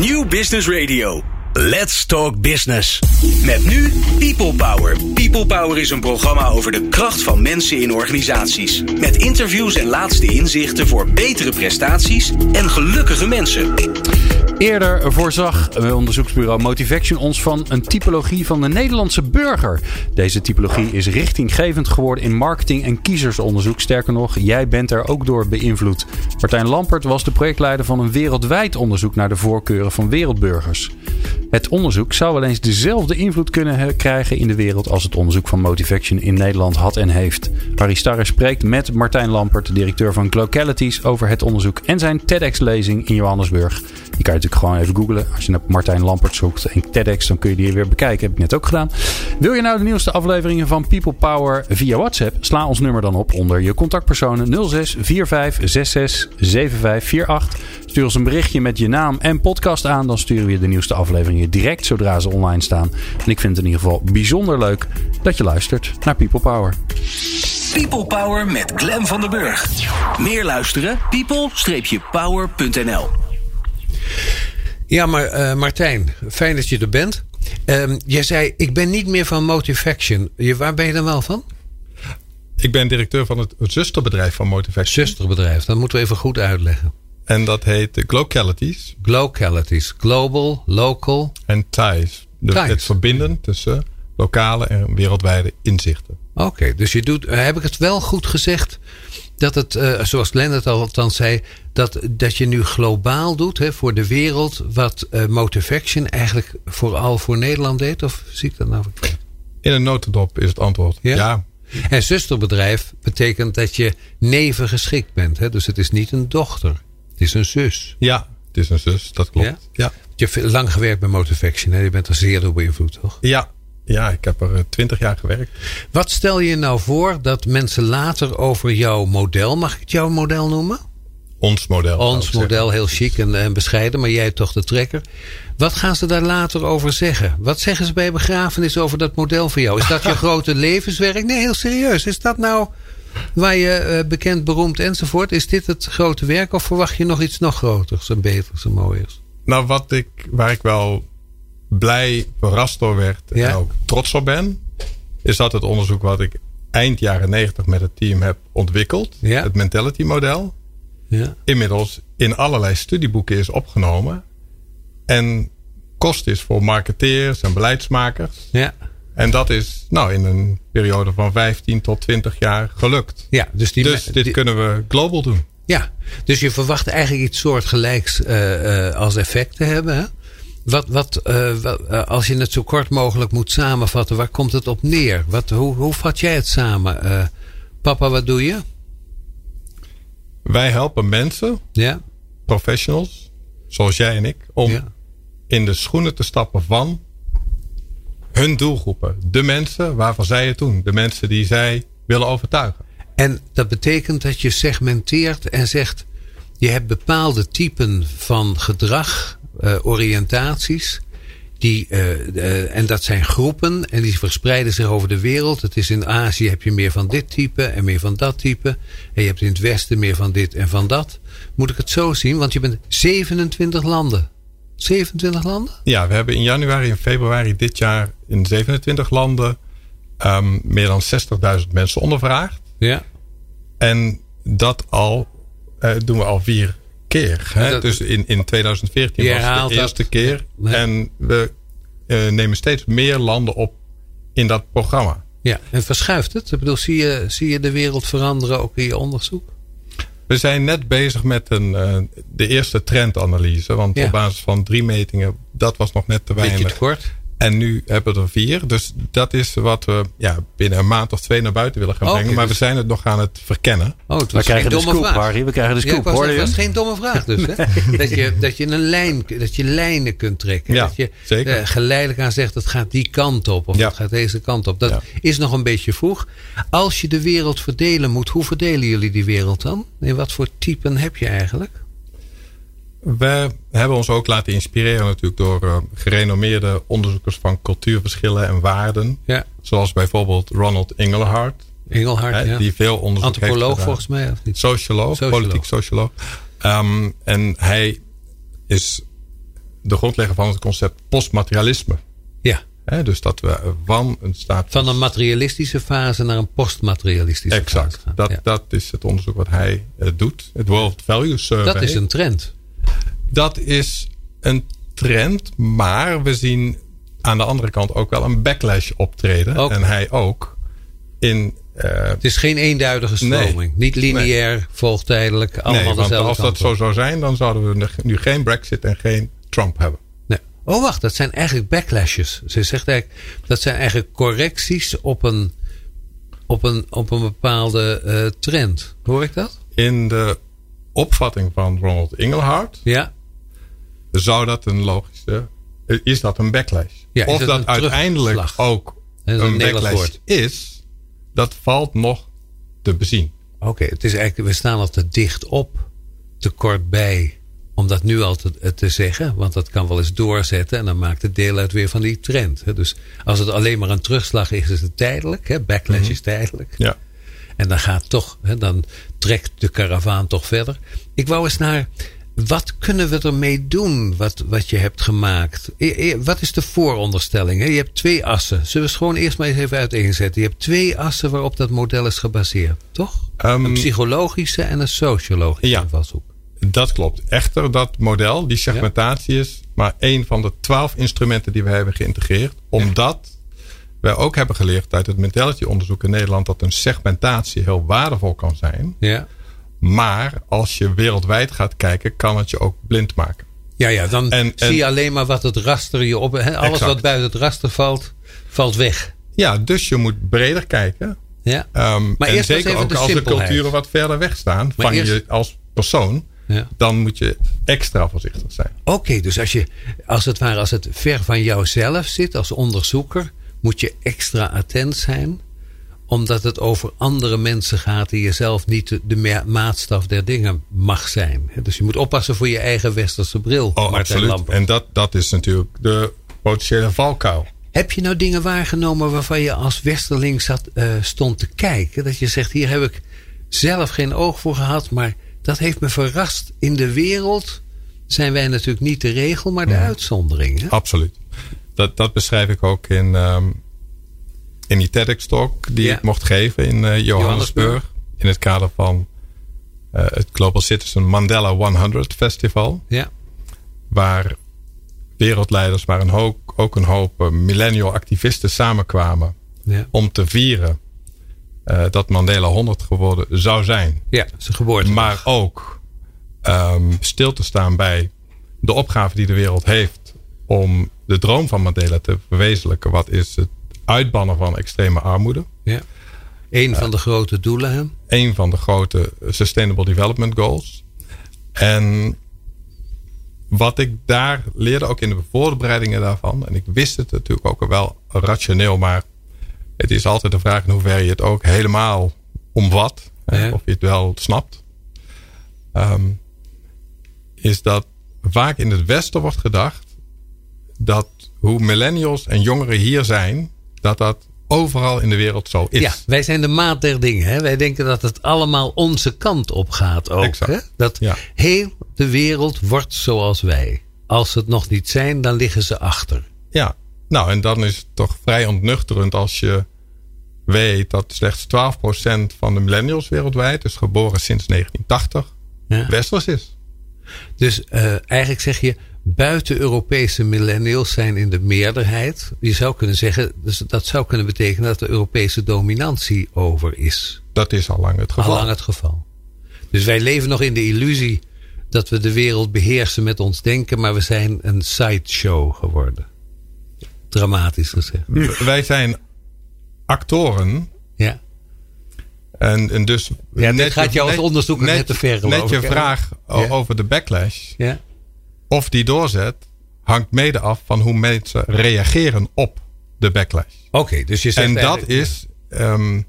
New Business Radio. Let's Talk Business. Met nu People Power. People Power is een programma over de kracht van mensen in organisaties. Met interviews en laatste inzichten voor betere prestaties en gelukkige mensen. Eerder voorzag onderzoeksbureau Motivation ons van een typologie van de Nederlandse burger. Deze typologie is richtinggevend geworden in marketing- en kiezersonderzoek. Sterker nog, jij bent er ook door beïnvloed. Martijn Lampert was de projectleider van een wereldwijd onderzoek naar de voorkeuren van wereldburgers. Het onderzoek zou wel eens dezelfde invloed kunnen krijgen in de wereld als het onderzoek van Motivation in Nederland had en heeft. Harry Starre spreekt met Martijn Lampert, directeur van Glocalities, over het onderzoek en zijn TEDx-lezing in Johannesburg. Die kan je natuurlijk gewoon even googlen. Als je naar Martijn Lampert zoekt en TEDx, dan kun je die weer bekijken. Heb ik net ook gedaan. Wil je nou de nieuwste afleveringen van People Power via WhatsApp? Sla ons nummer dan op onder je contactpersonen 06 45 66 75 48. Stuur ons een berichtje met je naam en podcast aan. Dan sturen we je de nieuwste afleveringen direct zodra ze online staan. En ik vind het in ieder geval bijzonder leuk dat je luistert naar People Power. People Power met Glen van den Burg. Meer luisteren? people-power.nl Ja, maar uh, Martijn, fijn dat je er bent. Uh, jij zei, ik ben niet meer van Motivation. Je, waar ben je dan wel van? Ik ben directeur van het zusterbedrijf van Motivation. Zusterbedrijf, dat moeten we even goed uitleggen. En dat heet Glocalities. Glocalities. Global, local. En ties. Dus ties. het verbinden tussen lokale en wereldwijde inzichten. Oké, okay, dus je doet, heb ik het wel goed gezegd dat het, uh, zoals Lennart al althans zei, dat, dat je nu globaal doet hè, voor de wereld wat uh, Motivation eigenlijk vooral voor Nederland deed? Of zie ik dat nou verkeerd? In een notendop is het antwoord ja. ja. En zusterbedrijf betekent dat je neven geschikt bent. Hè? Dus het is niet een dochter. Het is een zus. Ja, het is een zus. Dat klopt. Ja? ja. Je hebt lang gewerkt bij Motivation. Hè? Je bent er zeer door beïnvloed, toch? Ja, ja, ik heb er twintig jaar gewerkt. Wat stel je nou voor dat mensen later over jouw model, mag ik het jouw model noemen? Ons model. Ons model, heel chic en, en, bescheiden, maar jij toch de trekker. Wat gaan ze daar later over zeggen? Wat zeggen ze bij begrafenis over dat model voor jou? Is dat je grote levenswerk? Nee, heel serieus. Is dat nou waar je uh, bekend, beroemd enzovoort? Is dit het grote werk of verwacht je nog iets nog groters en beters en mooiers? Nou, wat ik, waar ik wel blij verrast door werd ja. en ook trots op ben, is dat het onderzoek wat ik eind jaren 90 met het team heb ontwikkeld, ja. het mentality model, ja. inmiddels in allerlei studieboeken is opgenomen en kost is voor marketeers en beleidsmakers. Ja. En dat is nou in een periode van 15 tot 20 jaar gelukt. Ja, dus die, dus dit kunnen we global doen. Ja, dus je verwacht eigenlijk iets soortgelijks uh, uh, als effect te hebben. Hè? Wat, wat, uh, als je het zo kort mogelijk moet samenvatten, waar komt het op neer? Wat, hoe, hoe vat jij het samen? Uh, papa, wat doe je? Wij helpen mensen, ja. professionals, zoals jij en ik, om ja. in de schoenen te stappen van hun doelgroepen. De mensen waarvan zij het doen. De mensen die zij willen overtuigen. En dat betekent dat je segmenteert en zegt: je hebt bepaalde typen van gedrag oriëntaties. Die, uh, en dat zijn groepen en die verspreiden zich over de wereld. Het is in Azië heb je meer van dit type en meer van dat type. En je hebt in het Westen meer van dit en van dat. Moet ik het zo zien? Want je bent 27 landen. 27 landen? Ja, we hebben in januari en februari dit jaar in 27 landen um, meer dan 60.000 mensen ondervraagd. Ja. En dat al uh, doen we al vier keer. Hè? dus in, in 2014 was het de eerste keer. En we uh, nemen steeds meer landen op in dat programma. Ja, en verschuift het? Ik bedoel, zie je, zie je de wereld veranderen ook in je onderzoek? We zijn net bezig met een, uh, de eerste trendanalyse. Want ja. op basis van drie metingen, dat was nog net te weinig. Beetje te kort. En nu hebben we er vier. Dus dat is wat we ja, binnen een maand of twee naar buiten willen gaan brengen. Okay, maar dus... we zijn het nog aan het verkennen. Oh, het we krijgen de scoop, vraag. Harry. We krijgen de scoop. Ja, dat was geen domme vraag dus. Hè? nee. dat, je, dat, je een lijn, dat je lijnen kunt trekken. Ja, dat je zeker. Uh, geleidelijk aan zegt, het gaat die kant op. Of ja. het gaat deze kant op. Dat ja. is nog een beetje vroeg. Als je de wereld verdelen moet, hoe verdelen jullie die wereld dan? En wat voor typen heb je eigenlijk? We hebben ons ook laten inspireren natuurlijk door uh, gerenommeerde onderzoekers van cultuurverschillen en waarden. Ja. Zoals bijvoorbeeld Ronald. Engelhart, hè, ja. Die veel onderzoek Antropoloog heeft volgens mij. Of niet? Socioloog, socioloog. politiek socioloog. Um, en hij is de grondlegger van het concept postmaterialisme. Ja. dus dat we van een staat. Van een materialistische fase naar een postmaterialistische exact. fase. Exact. Dat, dat is het onderzoek wat hij uh, doet. Het World Value Survey. Dat is een trend. Dat is een trend, maar we zien aan de andere kant ook wel een backlash optreden. En hij ook. In, uh, het is geen eenduidige stroming. Nee, Niet lineair, nee. volgtijdelijk. Allemaal nee, want dezelfde als dat zo zou zijn, dan zouden we nu geen Brexit en geen Trump hebben. Nee. Oh, wacht, dat zijn eigenlijk backlashes. Ze zegt eigenlijk, dat zijn eigenlijk correcties op een, op een, op een bepaalde uh, trend. Hoor ik dat? In de opvatting van Ronald Inglehart. Ja. Zou dat een logische is dat een backlash. Ja, of dat, dat uiteindelijk ook een, een backlash is, dat valt nog te bezien. Oké, het is eigenlijk, we staan al te dicht op, te kort bij, om dat nu al te, te zeggen. Want dat kan wel eens doorzetten en dan maakt het deel uit weer van die trend. Dus als het alleen maar een terugslag is, is het tijdelijk. Backlash mm -hmm. is tijdelijk. Ja. En dan gaat toch, dan trekt de karavaan toch verder. Ik wou eens naar wat kunnen we ermee doen wat, wat je hebt gemaakt? Wat is de vooronderstelling? Je hebt twee assen. Zullen we het gewoon eerst maar eens even uiteenzetten? Je hebt twee assen waarop dat model is gebaseerd, toch? Um, een psychologische en een sociologische ja, invalshoek. Dat klopt. Echter, dat model, die segmentatie, is maar één van de twaalf instrumenten die we hebben geïntegreerd. Omdat wij ook hebben geleerd uit het mentality onderzoek in Nederland dat een segmentatie heel waardevol kan zijn. Ja. Maar als je wereldwijd gaat kijken, kan het je ook blind maken. Ja, ja dan en, zie je alleen maar wat het raster je op. He, alles exact. wat buiten het raster valt, valt weg. Ja, dus je moet breder kijken. Ja. Um, maar en eerst zeker ook de als de culturen wat verder weg staan Maar van eerst- je als persoon, Ja. dan moet je extra voorzichtig zijn. Oké, dus als, je, als het ware, als het ver van jouzelf zit als onderzoeker, moet je extra attent zijn omdat het over andere mensen gaat die je zelf niet de- de ma- maatstaf der dingen mag zijn. Dus je moet oppassen voor je eigen westerse bril. Oh, Martijn absoluut. En dat, dat is natuurlijk de potentiële valkuil. Heb je nou dingen waargenomen waarvan je als westerling zat, eh, stond te kijken? Dat je zegt, hier heb ik zelf geen oog voor gehad, maar dat heeft me verrast. In de wereld zijn wij natuurlijk niet de regel, maar de uitzondering. Hè? Absoluut. Dat, dat beschrijf ik ook in, ehm, in die TEDx-talk die Ja. ik mocht geven in eh, Johannesburg. In het kader van eh, het Global Citizen Mandela 100 Festival. Ja, Waar wereldleiders, maar een hoop, ook een hoop eh, millennial activisten samenkwamen. ja. Om te vieren dat Mandela 100 geworden zou zijn. ja zijn geboorte. Maar ook ehm, stil te staan bij de opgave die de wereld heeft om de droom van Mandela te verwezenlijken. Wat is het uitbannen van extreme armoede? Ja. Een van de grote doelen. Hè? Een van de grote Sustainable Development Goals. En wat ik daar leerde, ook in de voorbereidingen daarvan. En ik wist het natuurlijk ook wel rationeel, maar het is altijd de vraag in hoeverre je het ook helemaal omvat. hè. Of je het wel snapt. Ehm, is dat vaak in het Westen wordt gedacht dat hoe millennials en jongeren hier zijn, dat dat overal in de wereld zo is. Ja, wij zijn de maat der dingen. Hè? Wij denken dat het allemaal onze kant op gaat ook. Exact. Hè? Dat Ja. heel de wereld wordt zoals wij. Als ze het nog niet zijn, dan liggen ze achter. Ja, nou en dan is het toch vrij ontnuchterend als je weet dat slechts 12% van de millennials wereldwijd, dus geboren sinds 1980, Ja. westers is. Dus eh, eigenlijk zeg je, buiten-Europese millennials zijn in de meerderheid. Je zou kunnen zeggen, dus dat zou kunnen betekenen dat de Europese dominantie over is. Dat is al lang het geval. Al lang het geval. Dus wij leven nog in de illusie dat we de wereld beheersen met ons denken, maar we zijn een sideshow geworden. Dramatisch gezegd. Wij zijn actoren Ja. en, en dus. Ja, dit net gaat jou als onderzoeker net te ver, Net je vraag Ja. over de backlash, Ja. Of die doorzet, hangt mede af van hoe mensen reageren op de backlash. Oké, dus je zegt En dat is. ehm,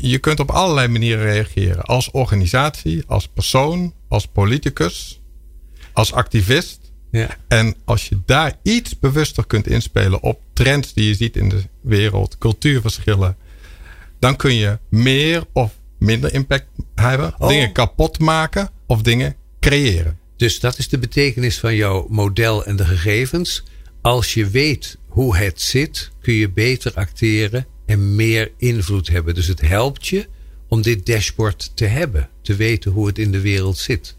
je kunt op allerlei manieren reageren. Als organisatie, als persoon, als politicus, als activist. Ja. En als je daar iets bewuster kunt inspelen op trends die je ziet in de wereld, cultuurverschillen, dan kun je meer of minder impact hebben. Oh. Dingen kapot maken of dingen creëren. Dus dat is de betekenis van jouw model en de gegevens. Als je weet hoe het zit, kun je beter acteren en meer invloed hebben. Dus het helpt je om dit dashboard te hebben. Te weten hoe het in de wereld zit.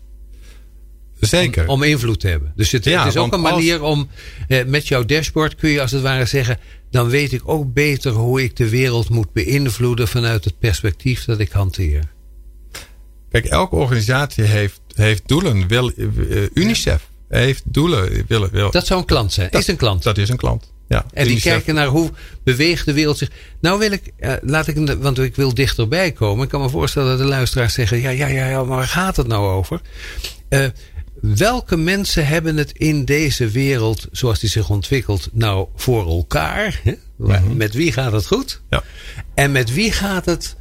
Zeker. Om, invloed te hebben. Dus het, is ook een manier om eh, met jouw dashboard kun je als het ware zeggen. Dan weet ik ook beter hoe ik de wereld moet beïnvloeden vanuit het perspectief dat ik hanteer. Kijk, elke organisatie heeft, heeft doelen. Wil, uh, UNICEF heeft doelen. Wil, wil, dat zou een klant zijn. Dat, is een klant. Dat is een klant. Ja, en die kijken naar hoe beweegt de wereld zich. Nou wil ik, uh, laat ik, want ik wil dichterbij komen. Ik kan me voorstellen dat de luisteraars zeggen: ja, ja, ja, ja maar waar gaat het nou over? Uh, welke mensen hebben het in deze wereld, zoals die zich ontwikkelt, nou voor elkaar? Hè? Mhm. Met wie gaat het goed? Ja. En met wie gaat het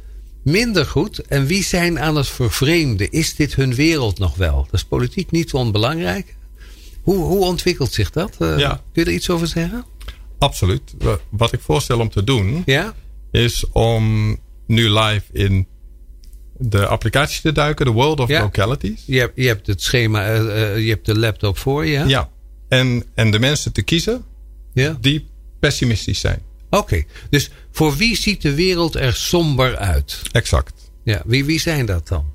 minder goed? En wie zijn aan het vervreemden? Is dit hun wereld nog wel? Dat is politiek niet onbelangrijk. Hoe, hoe ontwikkelt zich dat? Uh, ja. Kun je er iets over zeggen? Absoluut. Wat ik voorstel om te doen, ja? is om nu live in de applicatie te duiken, de World of Localities. Je hebt, je hebt het schema, uh, je hebt de laptop voor je. Ja, en, en de mensen te kiezen ja? die pessimistisch zijn. Oké, dus voor wie ziet de wereld er somber uit? Exact. Ja, wie, wie zijn dat dan?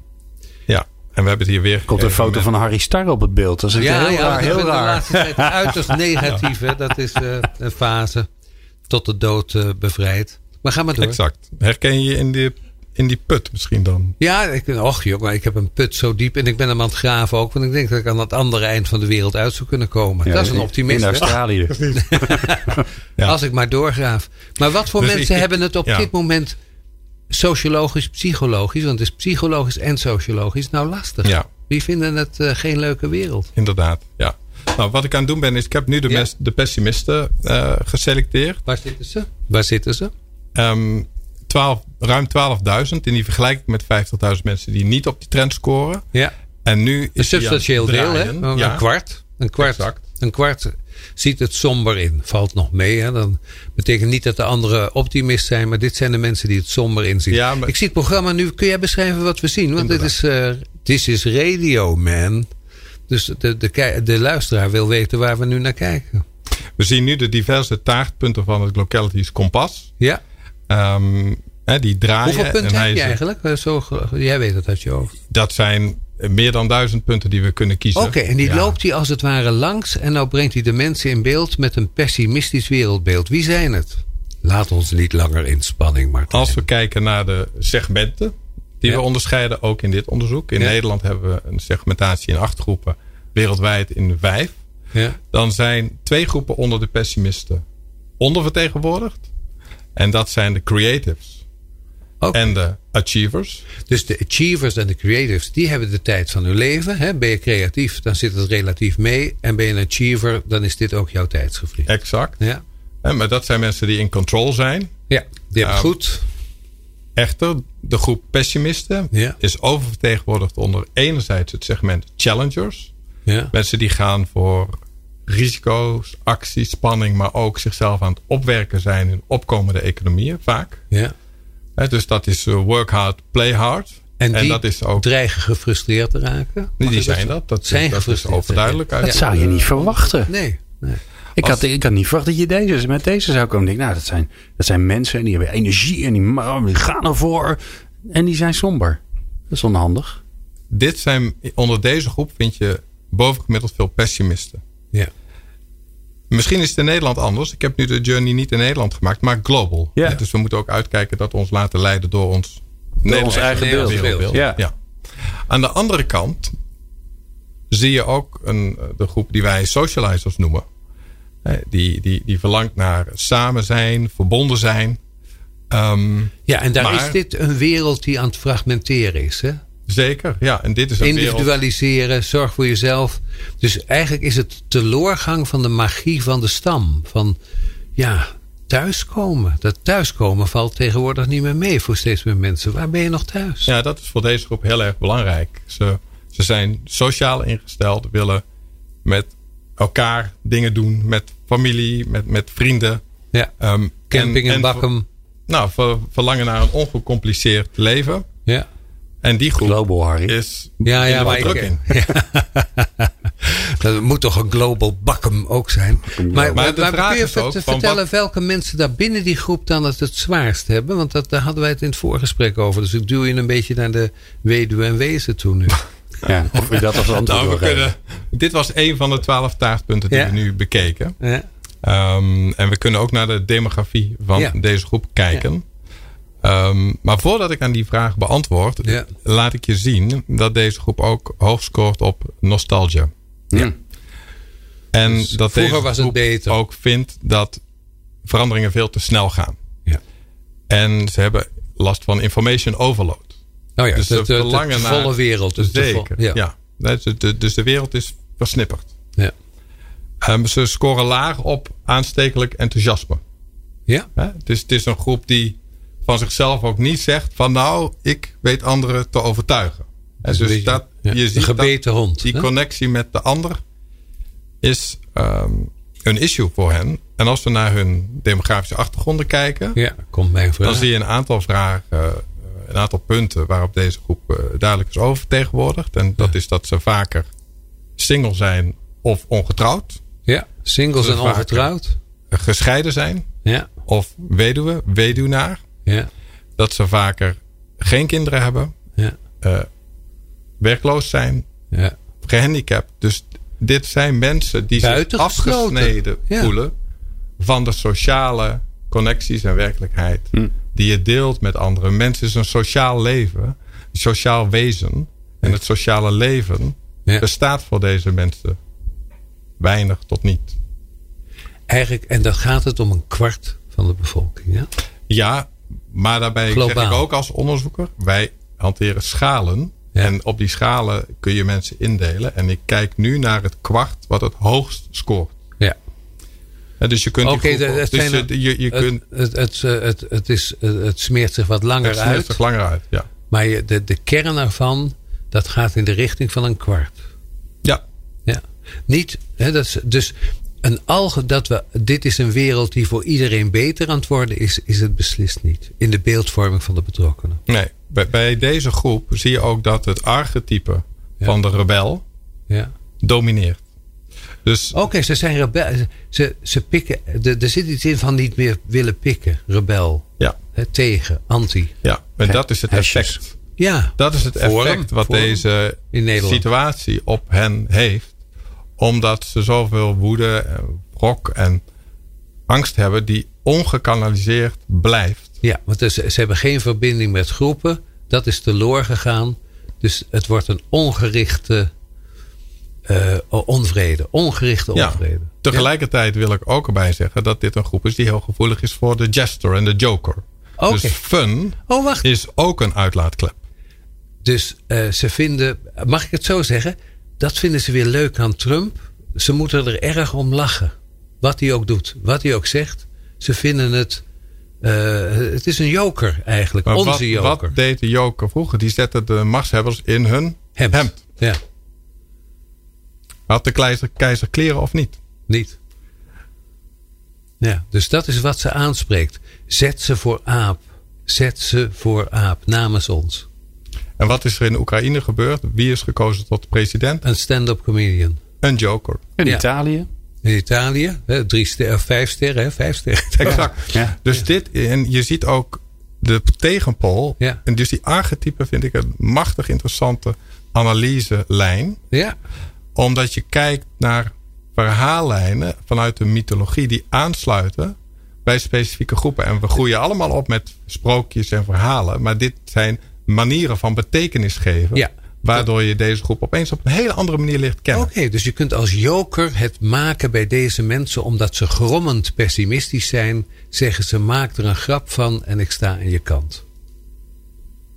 Ja, en we hebben het hier weer. Komt een foto van Harry Starr op het beeld. Dat is ja, heel ja, raar. Heel raar. De laatste tijd uiterst negatief. Hè? Dat is uh, een fase tot de dood uh, bevrijd. Maar ga maar door. Exact. Herken je in die in die put misschien dan? Ja, ik, och joh, ik heb een put zo diep en ik ben hem aan het graven ook. Want ik denk dat ik aan het andere eind van de wereld uit zou kunnen komen. dat is een optimist. In Australië. ja. Als ik maar doorgraaf. Maar wat voor dus mensen hebben het op dit moment sociologisch, psychologisch? Want het is psychologisch en sociologisch nou lastig. Ja. Wie vinden het uh, geen leuke wereld? Inderdaad, ja. Nou, wat ik aan het doen ben, is ik heb nu de, ja. de pessimisten uh, geselecteerd. Waar zitten ze? Waar zitten ze? Um, 12, ruim 12.000. En die vergelijk ik met 50.000 mensen die niet op die trend scoren. Ja. En nu is een substantieel deel, hè? Ja. Een kwart. Een kwart. Exact. Een kwart ziet het somber in. Valt nog mee. Hè? Dan betekent niet dat de anderen optimist zijn. Maar dit zijn de mensen die het somber inzien. Ja, maar... Ik zie het programma nu. Kun jij beschrijven wat we zien? Want dit is, uh, this is radio, man. Dus de, de, de luisteraar wil weten waar we nu naar kijken. We zien nu de diverse taartpunten van het Localities Kompas. Ja. Um, hè, die draaien. Hoeveel punten heb je eigenlijk? Zo, jij weet het uit je hoofd. Dat zijn meer dan duizend punten die we kunnen kiezen. Oké, okay, en die ja. loopt hij als het ware langs. En nou brengt hij de mensen in beeld met een pessimistisch wereldbeeld. Wie zijn het? Laat ons niet langer in spanning, maar. Als we kijken naar de segmenten die ja. we onderscheiden, ook in dit onderzoek. In ja. Nederland hebben we een segmentatie in acht groepen, wereldwijd in vijf. Dan zijn twee groepen onder de pessimisten ondervertegenwoordigd. En dat zijn de creatives. Okay. En de achievers. Dus de achievers en de creatives, die hebben de tijd van hun leven. Hè? Ben je creatief, dan zit het relatief mee. En ben je een achiever, dan is dit ook jouw tijdsgevrij. Exact. Ja. En, maar dat zijn mensen die in control zijn. Ja, die hebben het um, goed. Echter, de groep pessimisten ja. is oververtegenwoordigd onder enerzijds het segment challengers. Ja. Mensen die gaan voor risico's, actie, spanning, maar ook zichzelf aan het opwerken zijn in opkomende economieën vaak. Ja. He, dus dat is uh, work hard, play hard. En, die dat is ook, dreigen gefrustreerd te raken? Die, die zijn dat. Dat, zijn dat is overduidelijk uit. Dat zou je niet verwachten. Nee. nee. Ik, had, ik had niet verwacht dat je deze, met deze zou komen. Ik denk, nou, dat zijn, dat zijn mensen en die hebben energie en die, die gaan ervoor. En die zijn somber. Dat is onhandig. Dit zijn, onder deze groep vind je bovengemiddeld veel pessimisten. Ja. Misschien is het in Nederland anders. Ik heb nu de journey niet in Nederland gemaakt, maar global. Ja. Dus we moeten ook uitkijken dat we ons laten leiden door ons, door ons eigen beeld. beeld. Ja. ja. Aan de andere kant zie je ook een, de groep die wij socializers noemen. Die, die, die verlangt naar samen zijn, verbonden zijn. Um, ja, en daar maar, is dit een wereld die aan het fragmenteren is. Hè? Zeker, ja. En dit is Individualiseren, wereld... zorg voor jezelf. Dus eigenlijk is het teloorgang van de magie van de stam. Van ja, thuiskomen. Dat thuiskomen valt tegenwoordig niet meer mee voor steeds meer mensen. Waar ben je nog thuis? Ja, dat is voor deze groep heel erg belangrijk. Ze, ze zijn sociaal ingesteld, willen met elkaar dingen doen. Met familie, met, met vrienden. Ja, um, camping en, en bakken. Nou, ver, verlangen naar een ongecompliceerd leven. Ja. En die groep Global, Harry. is Ja, ja, maar druk ik, in. dat moet toch een global bakkum ook zijn. Maar, Maar maar je is ook vert- van vertellen wat- welke mensen daar binnen die groep dan het het zwaarst hebben? Want dat, daar hadden wij het in het voorgesprek over. Dus ik duw je een beetje naar de weduwe en wezen toe nu. Ja, of je dat als antwoord Nou, we geven. kunnen, dit was een van de twaalf taartpunten die Ja. we nu bekeken. Ja. Ehm, en we kunnen ook naar de demografie van Ja. deze groep kijken. Ehm, maar voordat ik aan die vraag beantwoord, Ja. laat ik je zien dat deze groep ook hoog scoort op nostalgia. Ja. En Dus dat vroeger deze was het groep beter. ook vindt dat veranderingen veel te snel gaan. Ja. En ze hebben last van information overload. Oh ja, Dus de, de, volle wereld. Dus de Zeker. ja. ja. Dus, de, dus de wereld is versnipperd. Ja. Ehm, ze scoren laag op aanstekelijk enthousiasme. Ja. Is, het is een groep die van zichzelf ook niet zegt van nou, ik weet anderen te overtuigen. Een dus beetje, dat, ja, je ziet gebeten dat hond, die hè? connectie met de ander is ehm, een issue voor hen. En als we naar hun demografische achtergronden kijken, Ja, komt mijn vraag. dan zie je een aantal vragen, eh, een aantal punten waarop deze groep eh, duidelijk is oververtegenwoordigd. En dat is dat ze vaker single zijn of ongetrouwd, Ja, singles en ongetrouwd. gescheiden zijn Ja, of weduwe, weduwnaar. Ja, Dat ze vaker geen kinderen hebben, ja, eh, werkloos zijn, ja. gehandicapt. Dus dit zijn mensen die zich afgesneden Ja. voelen van de sociale connecties en werkelijkheid die je deelt met anderen. Mensen is een sociaal leven, een sociaal wezen. En het sociale leven bestaat voor deze mensen weinig tot niet. Eigenlijk, en dan gaat het om een kwart van de bevolking. Ja? Ja, maar daarbij zeg Globaal. ik ook als onderzoeker, wij hanteren schalen. Ja. En op die schalen kun je mensen indelen. En ik kijk nu naar het kwart wat het hoogst scoort. ja. Dus je kunt Oké, dat dus je, je, je het, kunt het, het, het, het, is, het, het smeert zich wat langer het smeert uit. zich langer uit. Ja. Maar je, de, de kern ervan, dat gaat in de richting van een kwart. ja. Ja. Niet, hè, dat is, dus een alge, dat we, dit is een wereld die voor iedereen beter aan het worden is, is het beslist niet. In de beeldvorming van de betrokkenen. Nee, bij, bij deze groep zie je ook dat het archetype Ja. van de rebel Ja. domineert. Dus Oké, ze zijn rebel. Ze, ze pikken. de- Er zit iets in van niet meer willen pikken. Rebel. ja, Hè, tegen. Anti. ja, en dat is het effect. Ja. Dat is het effect wat deze situatie op hen heeft. Omdat ze zoveel woede, en wrok en angst hebben die ongekanaliseerd blijft. Ja, want dus, ze hebben geen verbinding met groepen. Dat is teloor gegaan. Dus het wordt een ongerichte eh, onvrede. Ongerichte Ja. onvrede. Tegelijkertijd wil ik ook erbij zeggen dat dit een groep is die heel gevoelig is voor de jester en de joker. Dus fun Oh, wacht. is ook een uitlaatklep. Dus eh, ze vinden, mag ik het zo zeggen? Dat vinden ze weer leuk aan Trump. Ze moeten er erg om lachen. Wat hij ook doet, wat hij ook zegt. Ze vinden het. eh, het is een joker eigenlijk. Maar onze wat, joker. wat deed de joker vroeger? Die zette de machtshebbers in hun Hemd. hemd. Ja, Had de keizer, keizer kleren of niet? niet. Ja, dus dat is wat ze aanspreekt. Zet ze voor aap. Zet ze voor aap namens ons. En wat is er in Oekraïne gebeurd? Wie is gekozen tot president? Een stand-up comedian. Een joker. In Ja. Italië. In Italië, hè, drie ster, of vijf sterren, hè, vijf sterren. Exact. Ja. Dus dit, en je ziet ook de tegenpol. Ja. En dus die archetypen vind ik een machtig interessante analyselijn. Ja, Omdat je kijkt naar verhaallijnen vanuit de mythologie die aansluiten bij specifieke groepen. En we groeien allemaal op met sprookjes en verhalen. Maar dit zijn manieren van betekenis geven. Ja. Waardoor je deze groep opeens op een hele andere manier ligt kennen. Oké, dus je kunt als joker het maken bij deze mensen omdat ze grommend pessimistisch zijn. Zeggen ze maak er een grap van en ik sta aan je kant.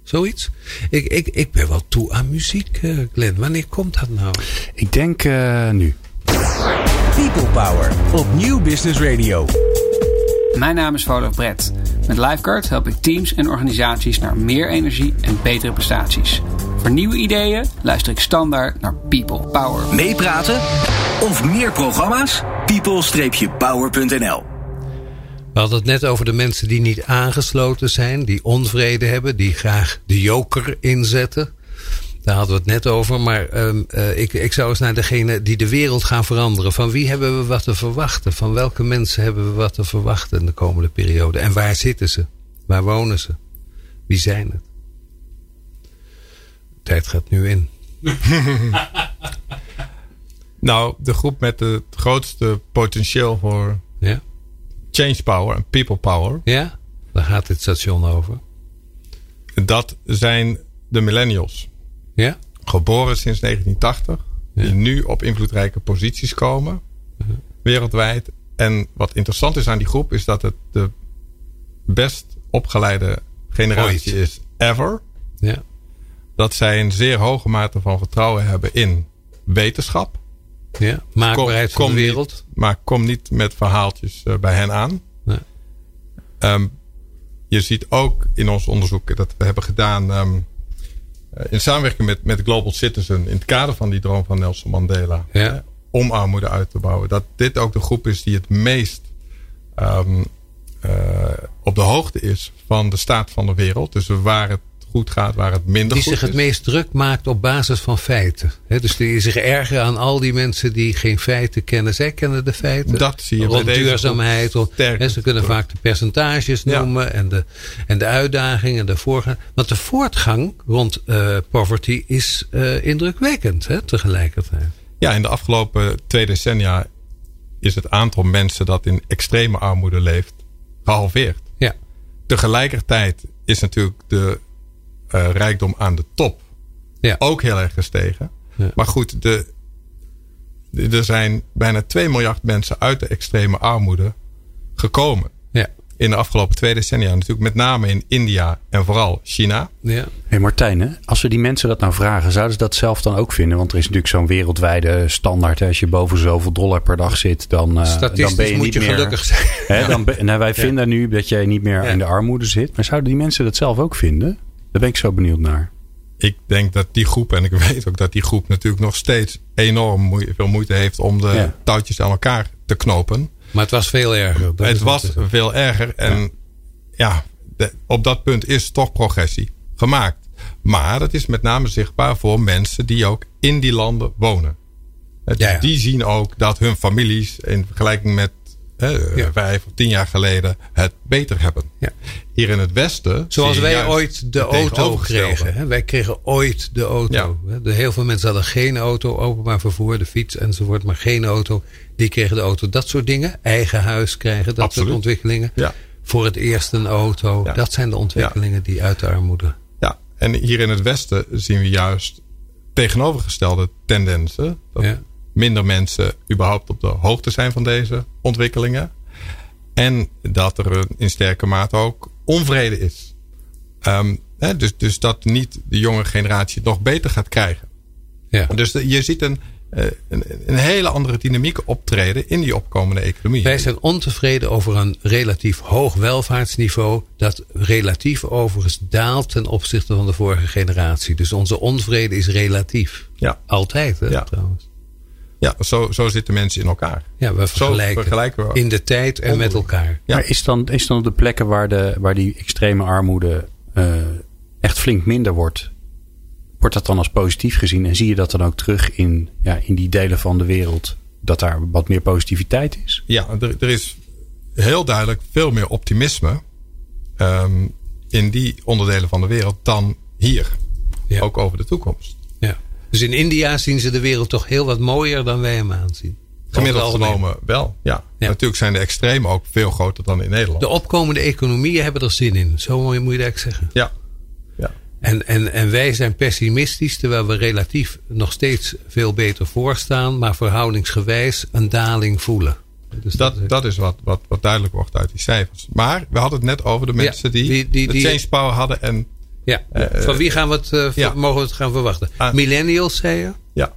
Zoiets? Ik, ik, ik ben wel toe aan muziek, eh, Glenn. Wanneer komt dat nou? Ik denk eh, nu. People Power op Nieuw Business Radio. Mijn naam is Volof Brett. Met Lifeguard help ik teams en organisaties naar meer energie en betere prestaties. Voor nieuwe ideeën luister ik standaard naar People Power. Meepraten of meer programma's? people-power.nl We hadden het net over de mensen die niet aangesloten zijn, die onvrede hebben, die graag de joker inzetten. Daar hadden we het net over. Maar um, uh, ik, ik zou eens naar degene die de wereld gaan veranderen. Van wie hebben we wat te verwachten? Van welke mensen hebben we wat te verwachten in de komende periode? En waar zitten ze? Waar wonen ze? Wie zijn het? De tijd gaat nu in. nou, de groep met het grootste potentieel voor ja? change power en people power. Ja, daar gaat dit station over. Dat zijn de millennials. Ja? Geboren sinds 1980. Die nu op invloedrijke posities komen. Wereldwijd. En wat interessant is aan die groep is dat het de best opgeleide generatie is ever. Ja. Dat zij een zeer hoge mate van vertrouwen hebben in wetenschap. Ja, maakbaarheid kom, van de wereld. Niet, maar kom niet met verhaaltjes uh, bij hen aan. Nee. Um, je ziet ook in ons onderzoek dat we hebben gedaan um, in samenwerking met, met Global Citizen in het kader van die droom van Nelson Mandela. Ja. om armoede uit te bouwen. Dat dit ook de groep is die het meest um, uh, op de hoogte is van de staat van de wereld. Dus waar het goed gaat, waar het minder die goed is. Die zich het meest druk maakt op basis van feiten. dus die zich erger aan al die mensen die geen feiten kennen. Zij kennen de feiten. Dat zie je rond duurzaamheid. Rond, ze kunnen vaak de percentages noemen en, de, en de uitdagingen en de voorgang. Want de voortgang rond uh, poverty is uh, indrukwekkend tegelijkertijd. Ja, in de afgelopen twee decennia is het aantal mensen dat in extreme armoede leeft gehalveerd. Ja. Tegelijkertijd is natuurlijk de uh, rijkdom aan de top ja. ook heel erg gestegen. Ja. Maar goed, de, de, er zijn bijna 2 miljard mensen uit de extreme armoede gekomen. Ja. In de afgelopen twee decennia. Natuurlijk met name in India en vooral China. Ja. Hey Martijn, hè? als we die mensen dat nou vragen, zouden ze dat zelf dan ook vinden? Want er is natuurlijk zo'n wereldwijde standaard. Hè? Als je boven zoveel dollar per dag zit, dan, uh, dan ben je moet niet je meer. gelukkig zijn. Hè, dan ben, nou, wij vinden nu dat jij niet meer in de armoede zit. Maar zouden die mensen dat zelf ook vinden? Daar ben ik zo benieuwd naar. Ik denk dat die groep, en ik weet ook dat die groep natuurlijk nog steeds enorm veel moeite heeft om de ja. touwtjes aan elkaar te knopen. Maar het was veel erger. het was veel erger. En ja, ja de, op dat punt is toch progressie gemaakt. Maar dat is met name zichtbaar voor mensen die ook in die landen wonen. Dus ja, Die zien ook dat hun families in vergelijking met hè, Ja. vijf of tien jaar geleden het beter hebben. Ja. Hier in het Westen. Zoals wij ooit de auto kregen. Hè? Wij kregen ooit de auto. De, heel veel mensen hadden geen auto, openbaar vervoer, de fiets enzovoort, maar geen auto. Die kregen de auto. Dat soort dingen. Eigen huis krijgen, dat Absoluut. soort ontwikkelingen. Ja. Voor het eerst een auto. Ja. Dat zijn de ontwikkelingen die uit de armoede. Ja, en hier in het Westen zien we juist tegenovergestelde tendensen. Dat Ja. Minder mensen überhaupt op de hoogte zijn van deze ontwikkelingen. En dat er in sterke mate ook onvrede is. Ehm, hè, dus, dus dat niet de jonge generatie het nog beter gaat krijgen. Ja. Dus de- je ziet een, eh, een, een hele andere dynamiek optreden in die opkomende economie. Wij zijn ontevreden over een relatief hoog welvaartsniveau. Dat relatief overigens daalt ten opzichte van de vorige generatie. Dus onze onvrede is relatief. Ja, Altijd hè, Ja. trouwens. Ja zo, zo zitten mensen in elkaar. Ja, we vergelijken, vergelijken we in de tijd en met elkaar. Ja. Maar is dan, is dan op de plekken waar, de, waar die extreme armoede eh, echt flink minder wordt, wordt dat dan als positief gezien? En zie je dat dan ook terug in, ja, in die delen van de wereld, dat daar wat meer positiviteit is? Ja, er, er is heel duidelijk veel meer optimisme ehm, in die onderdelen van de wereld dan hier. Ja. Ook over de toekomst. Dus in India zien ze de wereld toch heel wat mooier dan wij hem aanzien. Gemiddeld genomen wel. Ja. Ja. Natuurlijk zijn de extremen ook veel groter dan in Nederland. De opkomende economieën hebben er zin in. Zo moet je moet je dat eigenlijk zeggen. Ja. ja. En, en, en wij zijn pessimistisch, terwijl we relatief nog steeds veel beter voorstaan, maar verhoudingsgewijs een daling voelen. Dus Dat, dat is wat, wat, wat duidelijk wordt uit die cijfers. Maar we hadden het net over de mensen die, die- die- de change power hadden. En ja. Eh, Van wie gaan we het, eh, ja. mogen we het gaan verwachten? Ah. Millennials, zei je? ja,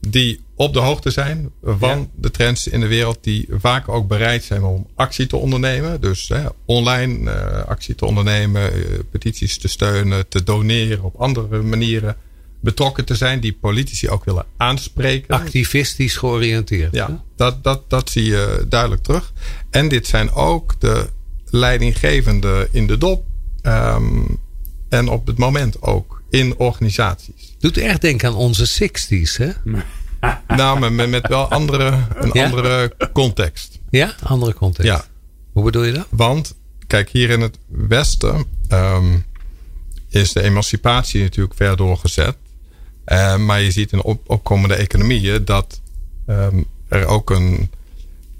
die op de hoogte zijn van Ja. de trends in de wereld. Die vaak ook bereid zijn om actie te ondernemen. Dus hè, online eh, actie te ondernemen. petities te steunen. Te doneren op andere manieren. betrokken te zijn, die politici ook willen aanspreken. Activistisch georiënteerd. Ja, dat, dat, dat zie je duidelijk terug. En dit zijn ook de leidinggevenden in de dop. Ehm, en op het moment ook in organisaties. Doet echt denken aan onze 60s, hè? nou, met, met wel andere, een andere context. Ja, andere context. Ja. Hoe bedoel je dat? Want, kijk, hier in het Westen um, is de emancipatie natuurlijk ver doorgezet. Uh, maar je ziet in op, opkomende economieën dat um, er ook een,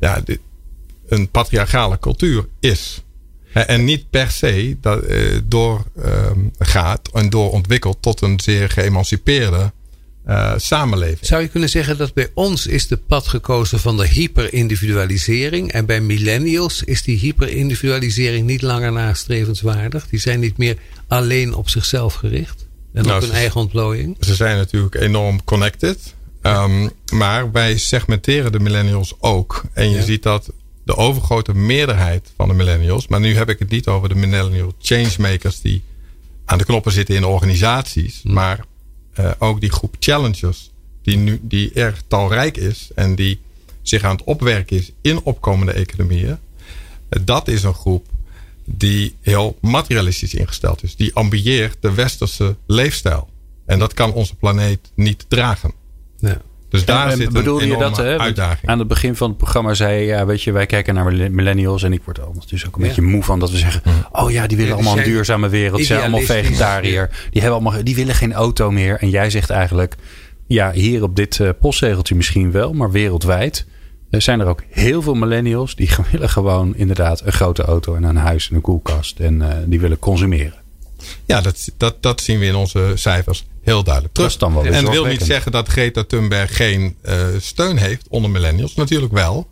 ja, een patriarchale cultuur is. En niet per se dat, uh, door um, gaat en door ontwikkeld tot een zeer geëmancipeerde uh, samenleving. Zou je kunnen zeggen dat bij ons is de pad gekozen van de hyperindividualisering. En bij millennials is die hyperindividualisering niet langer nastrevenswaardig. Die zijn niet meer alleen op zichzelf gericht. En nou, op hun eigen ontplooiing. Ze zijn natuurlijk enorm connected. Um, maar wij segmenteren de millennials ook. En je ziet dat de overgrote meerderheid van de millennials. Maar nu heb ik het niet over de millennial changemakers die aan de knoppen zitten in organisaties. Hm. Maar uh, ook die groep challengers, die, nu, die erg talrijk is en die zich aan het opwerken is in opkomende economieën. Uh, dat is een groep die heel materialistisch ingesteld is. Die ambieert de westerse leefstijl. En dat kan onze planeet niet dragen. Ja. Dus daar zit een je dat, hè, uitdaging. Aan het begin van het programma zei je, ja, weet je, wij kijken naar millennials en ik word er dus ook een beetje moe van dat we zeggen, mm. oh ja, die willen allemaal een duurzame wereld, zijn allemaal vegetariër, die hebben allemaal, die willen geen auto meer. En jij zegt eigenlijk, ja, hier op dit uh, postzegeltje misschien wel, maar wereldwijd er zijn er ook heel veel millennials die willen gewoon inderdaad een grote auto en een huis en een koelkast en uh, die willen consumeren. Ja, dat, dat, dat zien we in onze cijfers heel duidelijk terug. dan wel en wil niet zeggen dat Greta Thunberg geen uh, steun heeft onder millennials. Natuurlijk wel.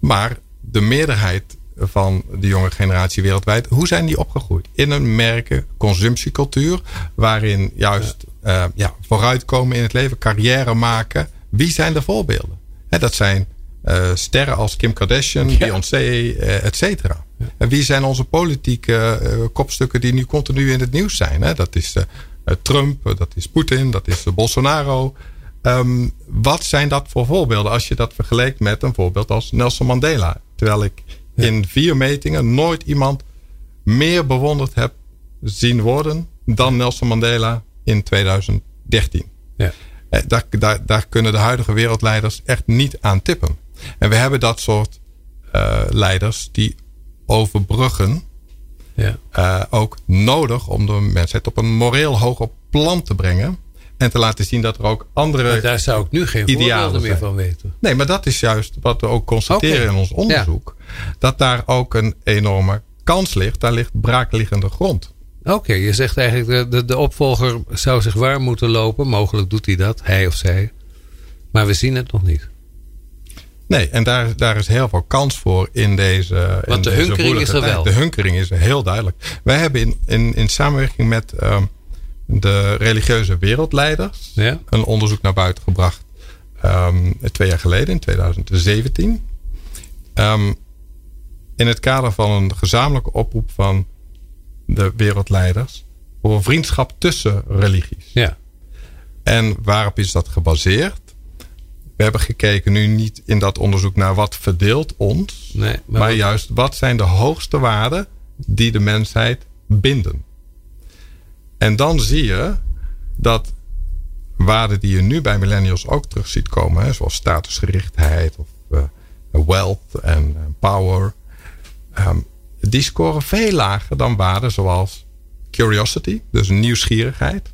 Maar de meerderheid van de jonge generatie wereldwijd. Hoe zijn die opgegroeid? In een merken consumptiecultuur. Waarin juist uh, ja, vooruitkomen in het leven. Carrière maken. Wie zijn de voorbeelden? He, dat zijn uh, sterren als Kim Kardashian, Beyoncé, et cetera. En wie zijn onze politieke uh, kopstukken die nu continu in het nieuws zijn? Hè? Dat is Trump, dat is Poetin, dat is Bolsonaro. Um, wat zijn dat voor voorbeelden als je dat vergelijkt met een voorbeeld als Nelson Mandela? Terwijl ik in vier metingen nooit iemand meer bewonderd heb zien worden dan Nelson Mandela in 2013. Ja. Daar, daar, daar kunnen de huidige wereldleiders echt niet aan tippen. En we hebben dat soort uh, leiders die overbruggen. Ja. Uh, ook nodig om de mensheid op een moreel hoger plan te brengen. En te laten zien dat er ook andere. Maar daar zou ik nu geen voorbeelden meer van weten. Nee, maar dat is juist wat we ook constateren in ons onderzoek. Dat daar ook een enorme kans ligt. Daar ligt braakliggende grond. Oké, je zegt eigenlijk de, de opvolger zou zich warm moeten lopen. Mogelijk doet hij dat, hij of zij. Maar we zien het nog niet. Nee, en daar, daar is heel veel kans voor in deze. Want de hunkering is er wel. De hunkering is er heel duidelijk. Wij hebben in, in, in samenwerking met um, de religieuze wereldleiders ja? een onderzoek naar buiten gebracht. Um, twee jaar geleden, in 2017. Um, ehm, in het kader van een gezamenlijke oproep van de wereldleiders voor vriendschap tussen religies. Ja. En waarop is dat gebaseerd? We hebben gekeken nu niet in dat onderzoek naar wat verdeelt ons. Nee, maar, maar juist wat zijn de hoogste waarden die de mensheid binden. En dan zie je dat waarden die je nu bij millennials ook terug ziet komen. Hè, zoals statusgerichtheid of uh, wealth en uh, power. Um, die scoren veel lager dan waarden zoals curiosity. Dus nieuwsgierigheid.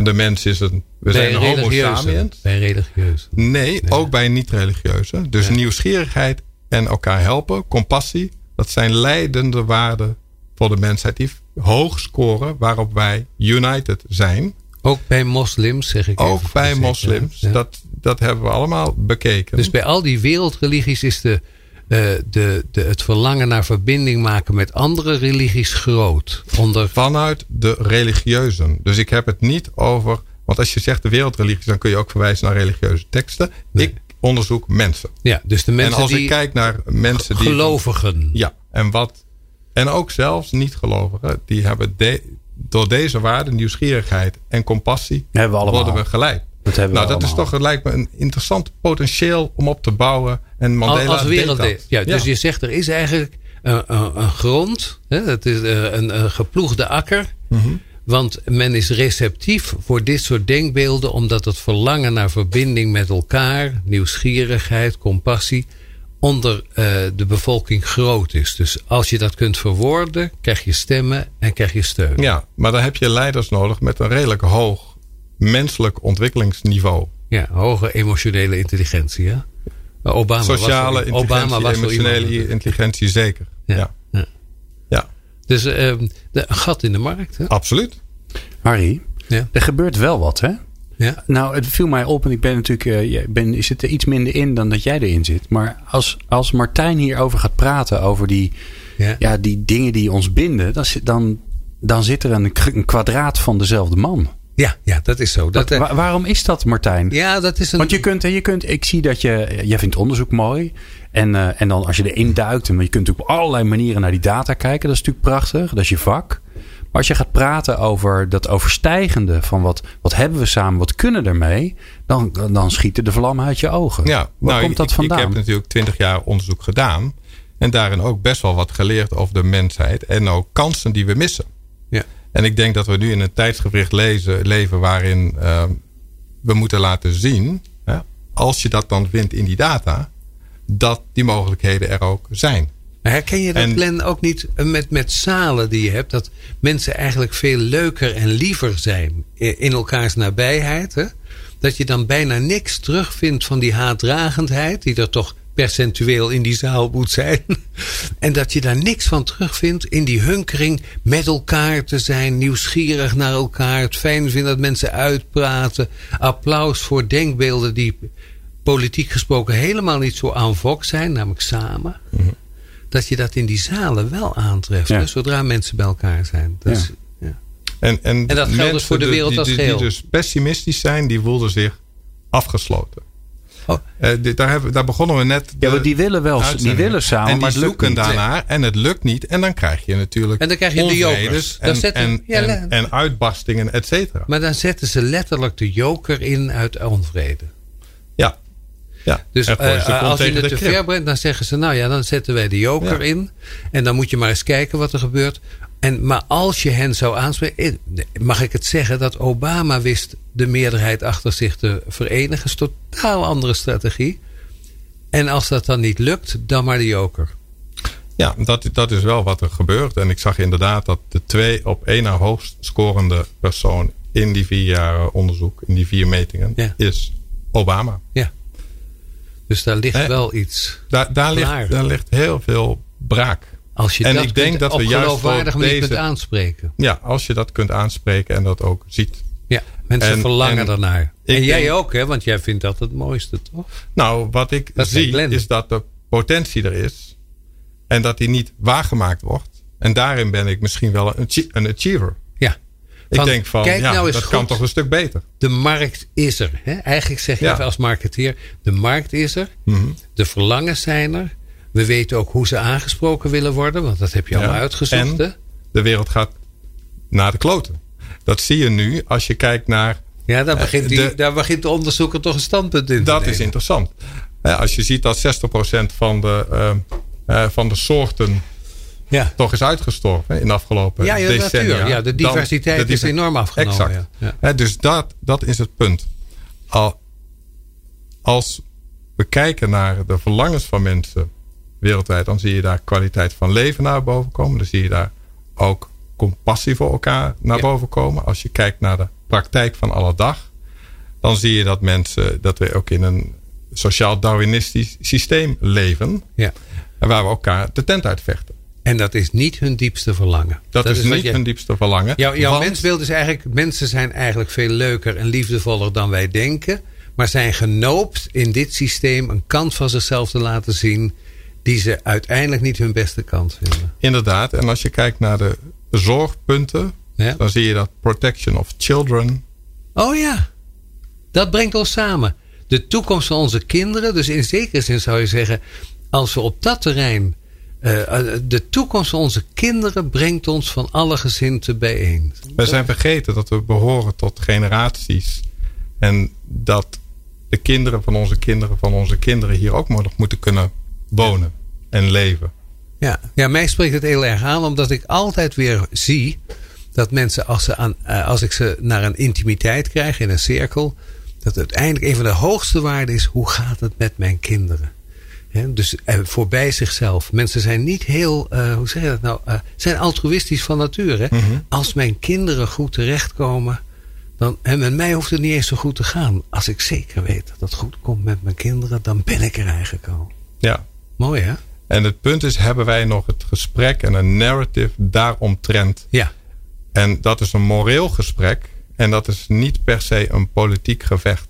En de mens is een. We zijn een homo sapiens. Bij religieuze. Nee, ook bij niet-religieuze. Dus nieuwsgierigheid en elkaar helpen, compassie. Dat zijn leidende waarden voor de mensheid die hoog scoren waarop wij united zijn. Ook bij moslims, zeg ik Ook bij moslims. Dat, dat hebben we allemaal bekeken. Dus bij al die wereldreligies is de de, de, het verlangen naar verbinding maken met andere religies groot. Onder... Vanuit de religieuzen. Dus ik heb het niet over. Want als je zegt de wereldreligies, dan kun je ook verwijzen naar religieuze teksten. Ik onderzoek mensen. Ja, dus de mensen en als die ik kijk naar mensen die. Gelovigen. Ja, en wat. En ook zelfs niet-gelovigen, die hebben door deze waarden, nieuwsgierigheid en compassie, we worden we geleid. Dat hebben nou, we dat is toch, het lijkt me een interessant potentieel om op te bouwen. En Mandela als wereld. Ja, dus je zegt er is eigenlijk een, een, een grond, hè, het is eh, een, een geploegde akker. Mhm. Want men is receptief voor dit soort denkbeelden, omdat het verlangen naar verbinding met elkaar, nieuwsgierigheid, compassie, onder uh, de bevolking groot is. Dus als je dat kunt verwoorden, krijg je stemmen en krijg je steun. Ja, maar dan heb je leiders nodig met een redelijk hoog menselijk ontwikkelingsniveau. Ja, hoge emotionele intelligentie. Hè? Obama Sociale was, Obama was emotionele intelligentie zeker. Ja. ja. ja. Dus uh, de, een gat in de markt. Hè? Absoluut. Harry, ja. er gebeurt wel wat hè? Ja. Nou, het viel mij op en ik ben natuurlijk, uh, ben, is het er iets minder in dan dat jij erin zit. Maar als, als Martijn hierover gaat praten, over die, ja. ja die dingen die ons binden, dan, dan, dan zit er een, een kwadraat van dezelfde man. Ja, ja, dat is zo. Dat, uh, waarom is dat, Martijn? Ja, dat is een... Want je kunt, je kunt, ik zie dat je, jij vindt onderzoek mooi. En, uh, en dan als je erin duikt, en je kunt natuurlijk op allerlei manieren naar die data kijken. Dat is natuurlijk prachtig. Dat is je vak. Maar als je gaat praten over dat overstijgende van wat, wat hebben we samen, wat kunnen ermee, dan, dan schieten de vlammen uit je ogen. Ja, Waar nou, komt dat ik, vandaan? Ik heb natuurlijk twintig jaar onderzoek gedaan en daarin ook best wel wat geleerd over de mensheid en ook kansen die we missen. Ja. En ik denk dat we nu in een tijdsgevricht lezen, leven waarin uh, we moeten laten zien, hè, als je dat dan vindt in die data, dat die mogelijkheden er ook zijn. Maar herken je dat, en, Glenn, ook niet met, met zalen die je hebt? Dat mensen eigenlijk veel leuker en liever zijn in elkaars nabijheid. Hè? Dat je dan bijna niks terugvindt van die haatdragendheid, die er toch percentueel in die zaal moet zijn. En dat je daar niks van terugvindt in die hunkering met elkaar te zijn, nieuwsgierig naar elkaar, het fijn vinden dat mensen uitpraten, applaus voor denkbeelden die politiek gesproken helemaal niet zo aan vok zijn, namelijk samen. Mhm. Dat je dat in die zalen wel aantreft, Ja. zodra mensen bij elkaar zijn. Dus, ja. En, en, En dat geldt dus voor de die- wereld die, als die, geheel. Die dus pessimistisch zijn, die voelden zich afgesloten. Oh. Eh, dit- daar, hebben, daar begonnen we net. Ja, maar die willen wel, die willen samen, en die maar het lukt zoeken niet. daarnaar en het lukt niet. En dan krijg je natuurlijk En dan krijg je de jokers. En, zetten- en, ja, en, uitbarstingen, et cetera. Maar dan zetten ze letterlijk de joker in uit onvrede. Ja. ja. Dus eh, als je het te ver brengt, dan zeggen ze: Nou ja, dan zetten wij de joker Ja. in. En dan moet je maar eens kijken wat er gebeurt. En, maar als je hen zou aanspreken, eh, mag ik het zeggen dat Obama wist de meerderheid achter zich te verenigen. is totaal andere strategie. En als dat dan niet lukt, dan maar de joker. Ja, dat, dat is wel wat er gebeurt. En ik zag inderdaad dat de twee op één na hoogst scorende persoon in die vier jaar onderzoek, in die vier metingen, Ja. is Obama. Dus daar ligt wel iets. Daar, daar, ligt, daar ligt heel veel braak. Als je En dat ik denk dat we op juist manier deze- kunt aanspreken. Ja, als je dat kunt aanspreken en dat ook ziet. Ja, mensen En- verlangen en daarnaar. ik En jij ook, hè? Want jij vindt dat het mooiste, toch? Nou, wat ik Dat zie is dat de potentie er is. En dat die niet waargemaakt wordt. En daarin ben ik misschien wel een, achie- een achiever. Ja. Ik denk van, kijk ja, nou eens dat goed. kan toch een stuk beter. De markt is er. Hè? Eigenlijk zeg je Ja. even als marketeer: de markt is er. Mhm. De verlangens zijn er. We weten ook hoe ze aangesproken willen worden, want dat heb je allemaal Ja. uitgezocht. En de wereld gaat naar de kloten. Dat zie je nu als je kijkt naar. Ja, daar begint, die, de- daar begint de onderzoeker toch een standpunt in te Dat is interessant. Eh, Als je ziet dat 60% van de, eh, eh, van de soorten Ja. toch is uitgestorven in de afgelopen Ja, ja, decennia. natuurlijk. Ja, de dan- diversiteit de is enorm afgenomen. Exact. Ja. Dus dat, dat is het punt. Al, als we kijken naar de verlangens van mensen wereldwijd, dan zie je daar kwaliteit van leven naar boven komen. Dan zie je daar ook compassie voor elkaar naar Ja. boven komen. Als je kijkt naar de praktijk van alle dag, dan zie je dat mensen, dat we ook in een sociaal-darwinistisch systeem leven. Ja. En waar we elkaar de tent uitvechten. En dat is niet hun diepste verlangen. Dat, is, niet je- hun diepste verlangen. Jouw, jouw want- mensbeeld is eigenlijk, mensen zijn eigenlijk veel leuker en liefdevoller dan wij denken. Maar zijn genoopt in dit systeem een kant van zichzelf te laten zien. Die ze uiteindelijk niet hun beste kant vinden. Inderdaad. En als je kijkt naar de zorgpunten, Ja. dan zie je dat protection of children. Oh ja, dat brengt ons samen. De toekomst van onze kinderen. Dus in zekere zin zou je zeggen. als we op dat terrein de toekomst van onze kinderen brengt ons van alle gezinten bijeen. We zijn vergeten dat we behoren tot generaties. En dat de kinderen van onze kinderen van onze kinderen hier ook nog moeten kunnen wonen en leven. Ja, ja, mij spreekt het heel erg aan, omdat ik altijd weer zie dat mensen, als, ze aan, eh, als ik ze naar een intimiteit krijg in een cirkel, dat uiteindelijk een van de hoogste waarden is: hoe gaat het met mijn kinderen? dus eh, voorbij zichzelf. Mensen zijn niet heel, uh, hoe zeg je dat nou? zijn altruïstisch van nature. Mhm. Als mijn kinderen goed terechtkomen, dan, en met mij hoeft het niet eens zo goed te gaan. Als ik zeker weet dat het goed komt met mijn kinderen, dan ben ik er eigenlijk al. Ja. Mooi hè? En het punt is, hebben wij nog het gesprek en een narrative daaromtrent? Ja. En dat is een moreel gesprek. En dat is niet per se een politiek gevecht.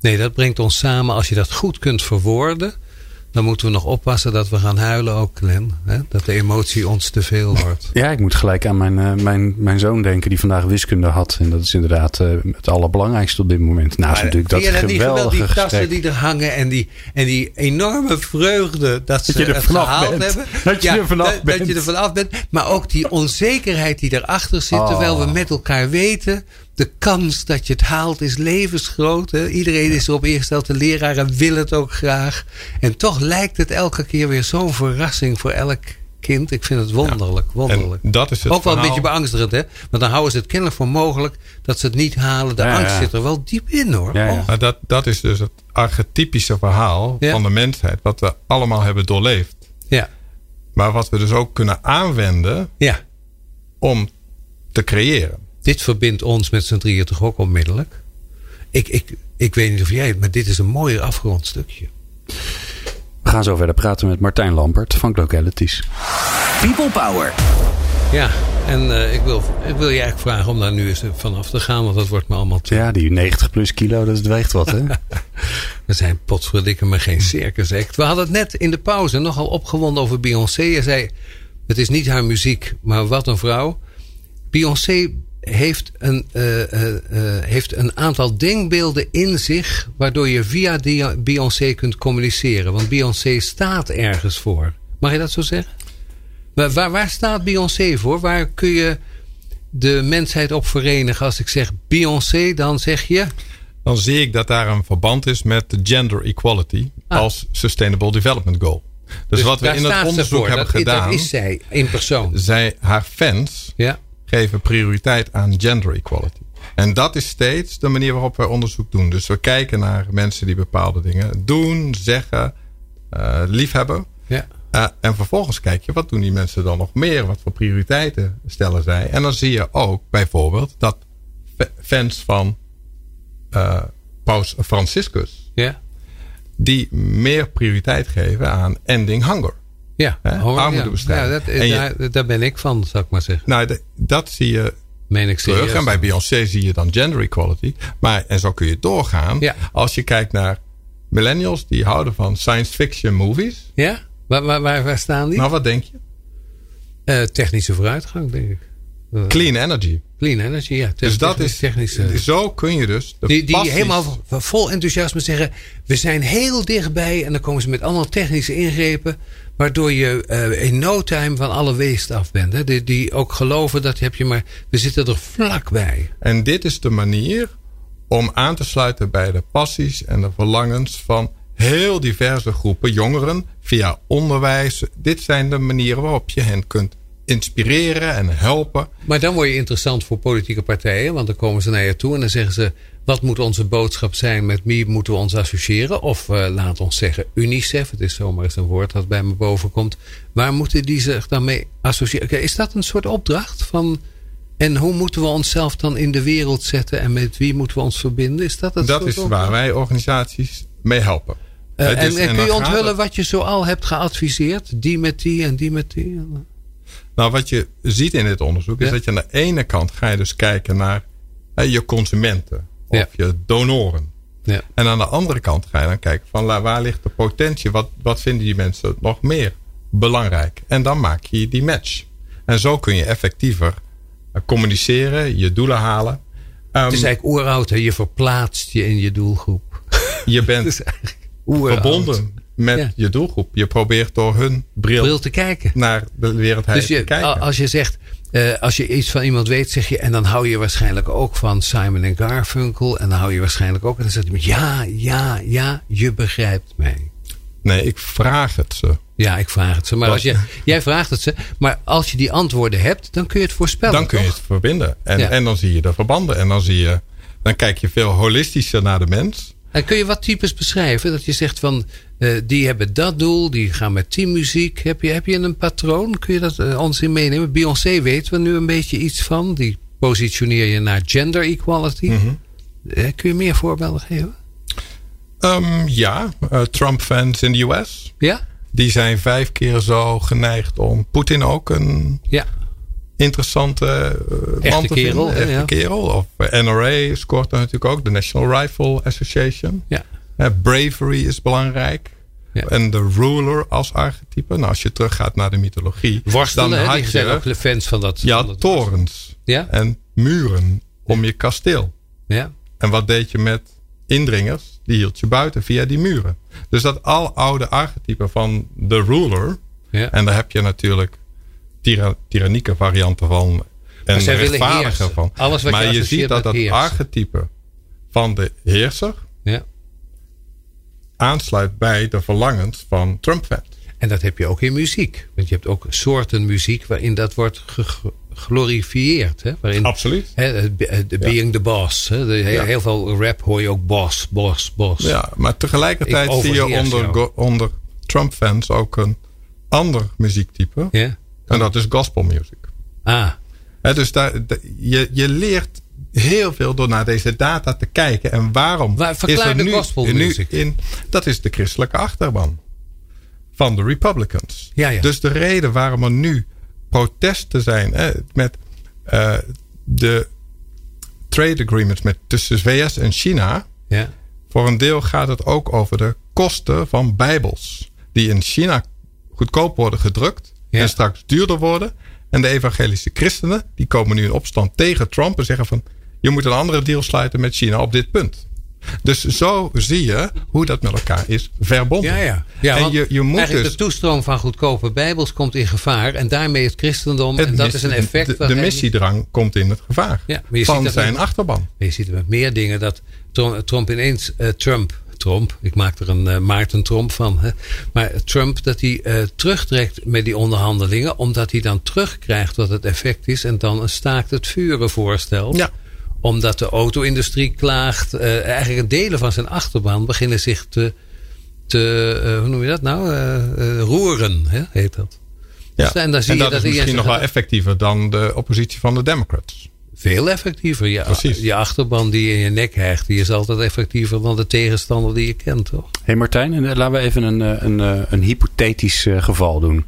Nee, dat brengt ons samen. Als je dat goed kunt verwoorden dan moeten we nog oppassen dat we gaan huilen ook, Glenn. Hè? Dat de emotie ons te veel wordt. Ja, ik moet gelijk aan mijn, uh, mijn, mijn zoon denken die vandaag wiskunde had. En dat is inderdaad uh, het allerbelangrijkste op dit moment. Naast natuurlijk dat geweldige die, die tassen die er hangen en die, en die enorme vreugde dat ze dat je er het gehaald bent. hebben. Dat je er vanaf dat, bent. Dat je er vanaf bent. Maar ook die onzekerheid die erachter zit. Terwijl we met elkaar weten de kans dat je het haalt is levensgroot. Hè? Iedereen is erop ingesteld. De leraren willen het ook graag. En toch lijkt het elke keer weer zo'n verrassing voor elk kind. Ik vind het wonderlijk. wonderlijk. dat is het ook wel een beetje beangstigend. Hè? Want dan houden ze het kennelijk voor mogelijk dat ze het niet halen. De angst zit er wel diep in hoor. Maar dat, dat is dus het archetypische verhaal van de mensheid. Wat we allemaal hebben doorleefd. Ja. Maar wat we dus ook kunnen aanwenden ja. om te creëren. Dit verbindt ons met z'n drieën toch ook onmiddellijk? Ik, ik, ik weet niet of jij het, maar dit is een mooi afgerond stukje. We gaan zo verder praten met Martijn Lampert van Localities. People Power. Ja, en uh, ik, wil, ik wil je eigenlijk vragen om daar nu eens vanaf te gaan, want dat wordt me allemaal te... Ja, die 90 plus kilo, dat weegt wat, hè? We zijn potverdikke maar geen circus act. We hadden het net in de pauze nogal opgewonden over Beyoncé. Je zei, het is niet haar muziek, maar wat een vrouw. Beyoncé heeft een, uh, uh, heeft een aantal denkbeelden in zich. waardoor je via Beyoncé kunt communiceren. Want Beyoncé staat ergens voor. Mag je dat zo zeggen? Waar, waar, waar staat Beyoncé voor? Waar kun je de mensheid op verenigen? Als ik zeg Beyoncé, dan zeg je. Dan zie ik dat daar een verband is met gender equality ah. als Sustainable Development Goal. Dus, dus wat we in het onderzoek hebben dat, gedaan. Dat is zij in persoon. Zij, haar fans. Ja geven prioriteit aan gender equality. En dat is steeds de manier waarop wij onderzoek doen. Dus we kijken naar mensen die bepaalde dingen doen, zeggen, uh, liefhebben. Ja. Uh, en vervolgens kijk je, wat doen die mensen dan nog meer? Wat voor prioriteiten stellen zij? En dan zie je ook bijvoorbeeld dat fans van uh, Paus Franciscus... Ja. die meer prioriteit geven aan ending hunger. Ja, armoedebestrijding. Ja, dat, daar ben ik van, zou ik maar zeggen. Nou, dat zie je Meen ik terug. En bij Beyoncé zie je dan gender equality. Maar, en zo kun je doorgaan. Ja. Als je kijkt naar millennials, die houden van science fiction movies. Ja? Waar, waar, waar, staan die? Nou, wat denk je? Uh, technische vooruitgang, denk ik. Uh, Clean energy. Clean energy, ja. Dus dat is technische. Zo kun je dus. De die, die helemaal vol enthousiasme zeggen: we zijn heel dichtbij. En dan komen ze met allemaal technische ingrepen. Waardoor je uh, in no time van alle weest af bent. Hè? Die, die ook geloven dat heb je maar. We zitten er vlakbij. En dit is de manier om aan te sluiten bij de passies en de verlangens van heel diverse groepen jongeren via onderwijs. Dit zijn de manieren waarop je hen kunt inspireren en helpen. Maar dan word je interessant voor politieke partijen, want dan komen ze naar je toe en dan zeggen ze: wat moet onze boodschap zijn? Met wie moeten we ons associëren? Of uh, laat ons zeggen UNICEF, het is zomaar eens een woord dat bij me boven komt. Waar moeten die zich dan mee associëren? Is dat een soort opdracht van. En hoe moeten we onszelf dan in de wereld zetten en met wie moeten we ons verbinden? Is dat het Dat is waar wij organisaties mee helpen. Uh, en, en, kun je onthullen wat je zoal hebt geadviseerd? Die met die en die met die? Nou, wat je ziet in dit onderzoek is dat je aan de ene kant ga je dus kijken naar je consumenten of je donoren. Ja. En aan de andere kant ga je dan kijken van waar ligt de potentie? Wat, wat vinden die mensen nog meer belangrijk? En dan maak je die match. En zo kun je effectiever eh, communiceren, je doelen halen. Um, het is eigenlijk oeroud, hè? je verplaatst je in je doelgroep. Je bent verbonden met je doelgroep. Je probeert door hun bril, te kijken. naar de wereld dus je, te kijken. Als je zegt, uh, als je iets van iemand weet, zeg je. En dan hou je waarschijnlijk ook van Simon en Garfunkel. En dan hou je waarschijnlijk ook. En dan zegt iemand: Ja, ja, ja, je begrijpt mij. Nee, ik vraag het ze. Ja, ik vraag het ze. Maar als je, jij vraagt het ze. Maar als je die antwoorden hebt, dan kun je het voorspellen. Dan kun je het verbinden. En, en dan zie je de verbanden. En dan zie je. Dan kijk je veel holistischer naar de mens. En kun je wat types beschrijven? Dat je zegt van, uh, die hebben dat doel, die gaan met teammuziek. Heb je, heb je een patroon? Kun je dat uh, ons in meenemen? Beyoncé weten we nu een beetje iets van. Die positioneer je naar gender equality. Mm -hmm. uh, kun je meer voorbeelden geven? Um, ja, Trump-fans in de US. Ja? Die zijn vijf keer zo geneigd om Poetin ook een ja. interessante man te kerel, vinden. Echte ja. kerel. Of NRA scoort dan natuurlijk ook. De National Rifle Association. Ja. Bravery is belangrijk. Ja. En de ruler als archetype. Nou, als je teruggaat naar de mythologie. Worstelen, dan hè? had je, zijn ook de fans van dat. Ja, van dat torens. Ja? En muren om je kasteel. Ja. En wat deed je met indringers? Die hield je buiten via die muren. Dus dat al oude archetype van de ruler. Ja. En daar heb je natuurlijk tyra tyrannieke varianten van. En rechtvaardige van. Alles wat je maar je, ziet dat dat heersen. archetype van de heerser ja. Aansluit bij de verlangens van Trump-fans. En dat heb je ook in muziek. Want je hebt ook soorten muziek waarin dat wordt geglorifieerd. Hè? Waarin, Absoluut. Hè, de being the boss. Hè? De, Ja. Heel veel rap hoor je ook boss, boss, boss. Ja, maar tegelijkertijd zie je onder, go- onder Trump-fans ook een ander muziektype. Ja? En dat is gospel music. Ah, dus daar, da- je, je leert heel veel door naar deze data te kijken. En waarom Waar- is er nu, in... Dat is de christelijke achterban van de Republicans. Ja, ja. Dus de reden waarom er nu protesten zijn hè, met eh, de trade agreements met, tussen VS en China... ja. Voor een deel gaat het ook over de kosten van Bijbels. Die in China goedkoop worden gedrukt. Ja. En straks duurder worden. En de evangelische christenen die komen nu in opstand tegen Trump. En zeggen van je moet een andere deal sluiten met China op dit punt. Dus zo zie je hoe dat met elkaar is verbonden. Ja, ja. ja en je, je moet eigenlijk dus de toestroom van goedkope bijbels komt in gevaar. En daarmee het christendom. het en dat is een effect. De, de missiedrang komt in het gevaar. Ja, maar je van ziet dat zijn met- achterban. Maar je ziet met meer dingen dat Trump, Trump ineens. eh, Trump, Trump, ik maak er een eh, Maarten Trump van. Hè. Maar Trump dat hij eh, terugtrekt met die onderhandelingen. Omdat hij dan terugkrijgt wat het effect is. En dan een staakt het vuren voorstelt. Ja. Omdat de auto-industrie klaagt. eh, eigenlijk delen van zijn achterban beginnen zich te. te eh, hoe noem je dat nou? Eh, roeren, hè, heet dat. Ja. Dus, en dan zie en je dat, is misschien nog wel effectiever dan de oppositie van de Democrats. Veel effectiever. Je, Precies. je achterban die je in je nek hijgt, die is altijd effectiever dan de tegenstander die je kent, toch? Hey Martijn, eh, laten we even een, eh, een, eh, een hypothetisch geval doen.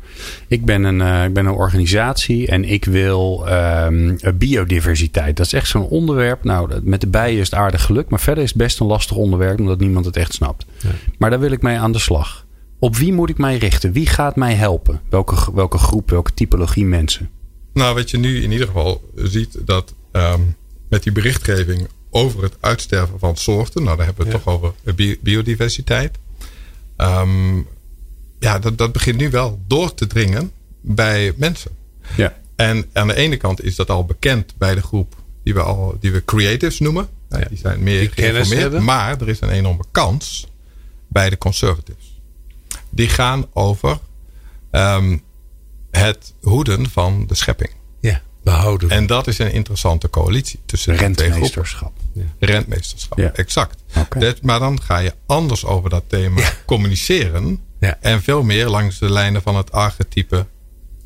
Ik ben een, eh, ik ben een organisatie en ik wil ehm, eh, biodiversiteit. Dat is echt zo'n onderwerp. Nou, met de bijen is het aardig gelukt, maar verder is het best een lastig onderwerp omdat niemand het echt snapt. Maar daar wil ik mee aan de slag. Op wie moet ik mij richten? Wie gaat mij helpen? Welke, welke groep, welke typologie mensen? Nou, wat je nu in ieder geval ziet, dat ehm, met die berichtgeving over het uitsterven van soorten, nou, daar hebben we het toch over bi- biodiversiteit. Ehm, ja, dat, dat begint nu wel door te dringen bij mensen. Ja. En aan de ene kant is dat al bekend bij de groep die we, al, die we creatives noemen. Ja. Die zijn meer Die geïnformeerd. Maar er is een enorme kans bij de conservatives. Die gaan over ehm, het hoeden van de schepping. Ja, behouden. En dat is een interessante coalitie tussen twee groepen. Rentmeesterschap. Rentmeesterschap, Ja. exact. Dat- maar dan ga je anders over dat thema Ja. communiceren. Ja. En veel meer langs de lijnen van het archetype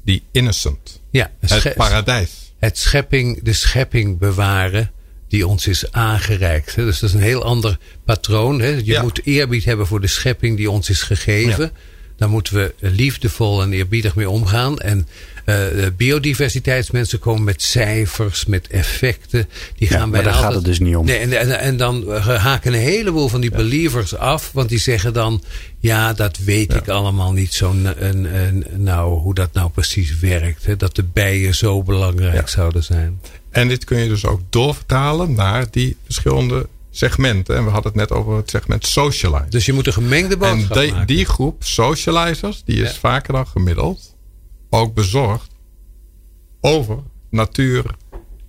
die innocent. ja, Het paradijs. het schepping, de schepping bewaren die ons is aangereikt. Dus dat is een heel ander patroon. Hè. Je Ja. moet eerbied hebben voor de schepping die ons is gegeven. Ja. Daar moeten we liefdevol en eerbiedig mee omgaan. En biodiversiteitsmensen komen met cijfers, met effecten. Die Ja, gaan maar bijna daar gaat het dus niet om. Nee, en, en, en dan haken een heleboel van die believers af. Want die zeggen dan, ja, dat weet ik allemaal niet zo nou, hoe dat nou precies werkt. Hè, dat de bijen zo belangrijk Ja. zouden zijn. En dit kun je dus ook doorvertalen naar die verschillende segmenten. En we hadden het net over het segment socialize. Dus je moet een gemengde boodschap en die, die groep socializers, die is vaker dan gemiddeld ook bezorgd over natuur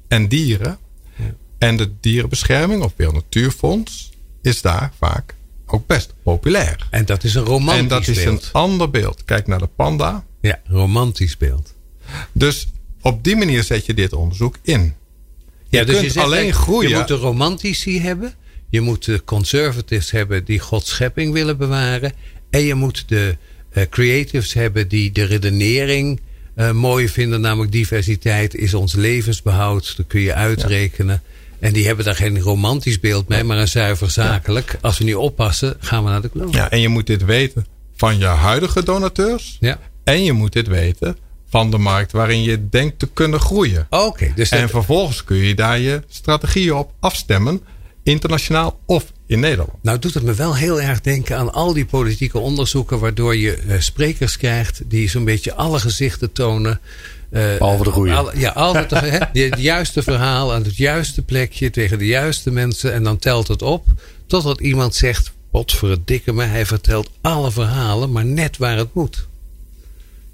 en dieren. Ja. En de dierenbescherming of Wereld Natuurfonds is daar vaak ook best populair. En dat is een romantisch beeld. En dat is een ander beeld. Kijk naar de panda. Ja, romantisch beeld. Dus op die manier zet je dit onderzoek in. Ja, je dus kunt je zegt, alleen groeien. Je moet de romantici hebben. Je moet de conservatives hebben die Gods schepping willen bewaren. En je moet de creatives hebben die de redenering uh, mooi vinden. Namelijk diversiteit is ons levensbehoud. Dat kun je uitrekenen. En die hebben daar geen romantisch beeld mee, maar een zuiver zakelijk. Als we niet oppassen, gaan we naar de kloot. Ja, en je moet dit weten van je huidige donateurs. Ja. En je moet dit weten van de markt waarin je denkt te kunnen groeien. Oké. dus En vervolgens kun je daar je strategieën op afstemmen. Internationaal of in Nederland. Nou doet het me wel heel erg denken aan al die politieke onderzoeken... waardoor je uh, sprekers krijgt die zo'n beetje alle gezichten tonen... Uh, Behalve de goede. ja, altijd het juiste verhaal aan het juiste plekje tegen de juiste mensen. En dan telt het op. Totdat iemand zegt: Wat voor het dikke me, hij vertelt alle verhalen, maar net waar het moet.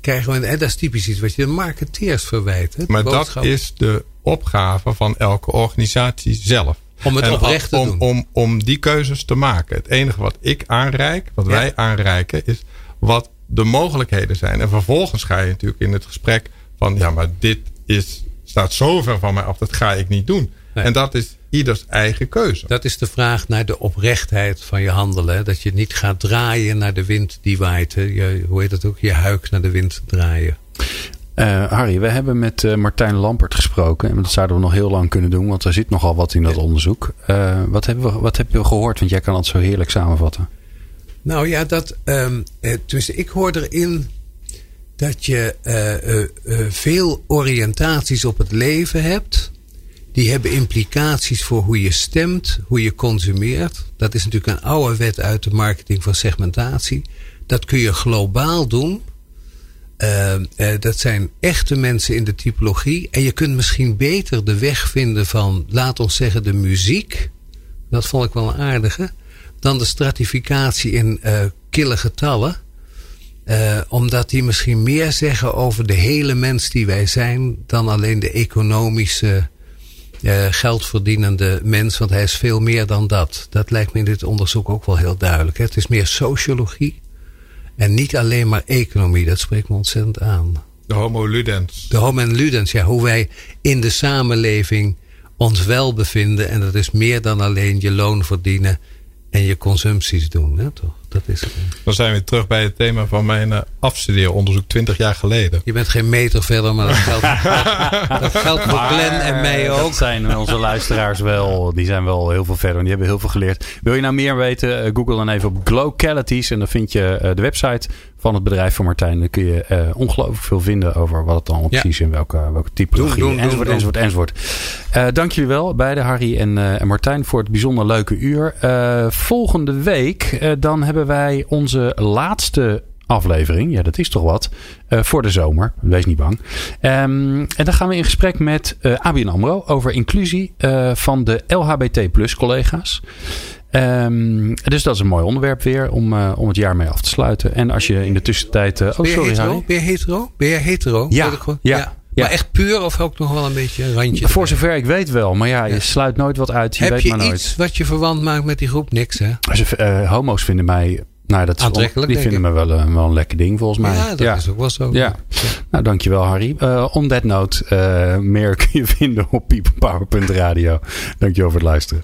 Krijgen we, en dat is typisch iets wat je de marketeers verwijt. maar dat is de opgave van elke organisatie zelf. Om het oprecht te om, doen. Om, om die keuzes te maken. Het enige wat ik aanreik, wat wij aanreiken, is wat de mogelijkheden zijn. En vervolgens ga je natuurlijk in het gesprek van ja, maar dit is, staat zo ver van mij af, dat ga ik niet doen. En dat is ieders eigen keuze. Dat is de vraag naar de oprechtheid van je handelen. Dat je niet gaat draaien naar de wind die waait. Je, hoe heet dat ook? Je huik naar de wind draaien. Uh, Harry, we hebben met uh, Martijn Lampert gesproken. En dat zouden we nog heel lang kunnen doen, want er zit nogal wat in dat onderzoek. Uh, wat, hebben we, wat heb je gehoord? Want jij kan het zo heerlijk samenvatten. Nou ja, dat, um, tenminste, ik hoor erin dat je veel oriëntaties op het leven hebt. Die hebben implicaties voor hoe je stemt, hoe je consumeert. Dat is natuurlijk een oude wet uit de marketing van segmentatie. Dat kun je globaal doen. Uh, dat zijn echte mensen in de typologie. En je kunt misschien beter de weg vinden van, laat ons zeggen, de muziek. Dat vond ik wel een aardige. Dan de stratificatie in kille getallen. Omdat die misschien meer zeggen over de hele mens die wij zijn. dan alleen de economische, geldverdienende mens. Want hij is veel meer dan dat. Dat lijkt me in dit onderzoek ook wel heel duidelijk. Hè? Het is meer sociologie. En niet alleen maar economie. Dat spreekt me ontzettend aan. De homo ludens. De homo ludens, ja. Hoe wij in de samenleving ons wel bevinden. En dat is meer dan alleen je loon verdienen en je consumpties doen. Hè, toch? Dat is Dan zijn we terug bij het thema van mijn uh, afstudeeronderzoek 20 jaar geleden. Je bent geen meter verder, maar dat geldt, dat, geldt voor Glenn en mij ook. Dat zijn onze luisteraars wel. Die zijn wel heel veel verder en die hebben heel veel geleerd. Wil je nou meer weten? Eh, Google dan even op Glowcalities en dan vind je uh, de website van het bedrijf van Martijn. Dan kun je uh, ongelooflijk veel vinden over wat het dan precies ja. in welke, welke typologie doen, doen, enzovoort, doen, enzovoort, enzovoort. Uh, dank jullie wel, beide Harry en, uh, en Martijn, voor het bijzonder leuke uur. volgende week dan hebben wij onze laatste aflevering. Ja, dat is toch wat. Uh, voor de zomer. Wees niet bang. Um, en dan gaan we in gesprek met uh, ABN AMRO over inclusie uh, van de LHBT plus collega's. Um, dus dat is een mooi onderwerp weer om, uh, om het jaar mee af te sluiten. En als je in de tussentijd... Uh, oh, sorry hetero? Ben je hetero? Ben je hetero? Ja, ja, ja. Ja. Maar echt puur of ook nog wel een beetje een randje? Voor zover ik weet wel. Maar ja, je sluit nooit wat uit. Je Heb weet je maar nooit. iets wat je verwant maakt met die groep? Niks hè? Als uh, homo's vinden mij... Nou, dat Aantrekkelijk, die vinden me wel, uh, wel een lekker ding volgens mij. Ja, dat is ook wel zo. Ja. Nou, dankjewel Harry. Uh, on that note, meer kun je vinden op peoplepower.radio. Dankjewel voor het luisteren.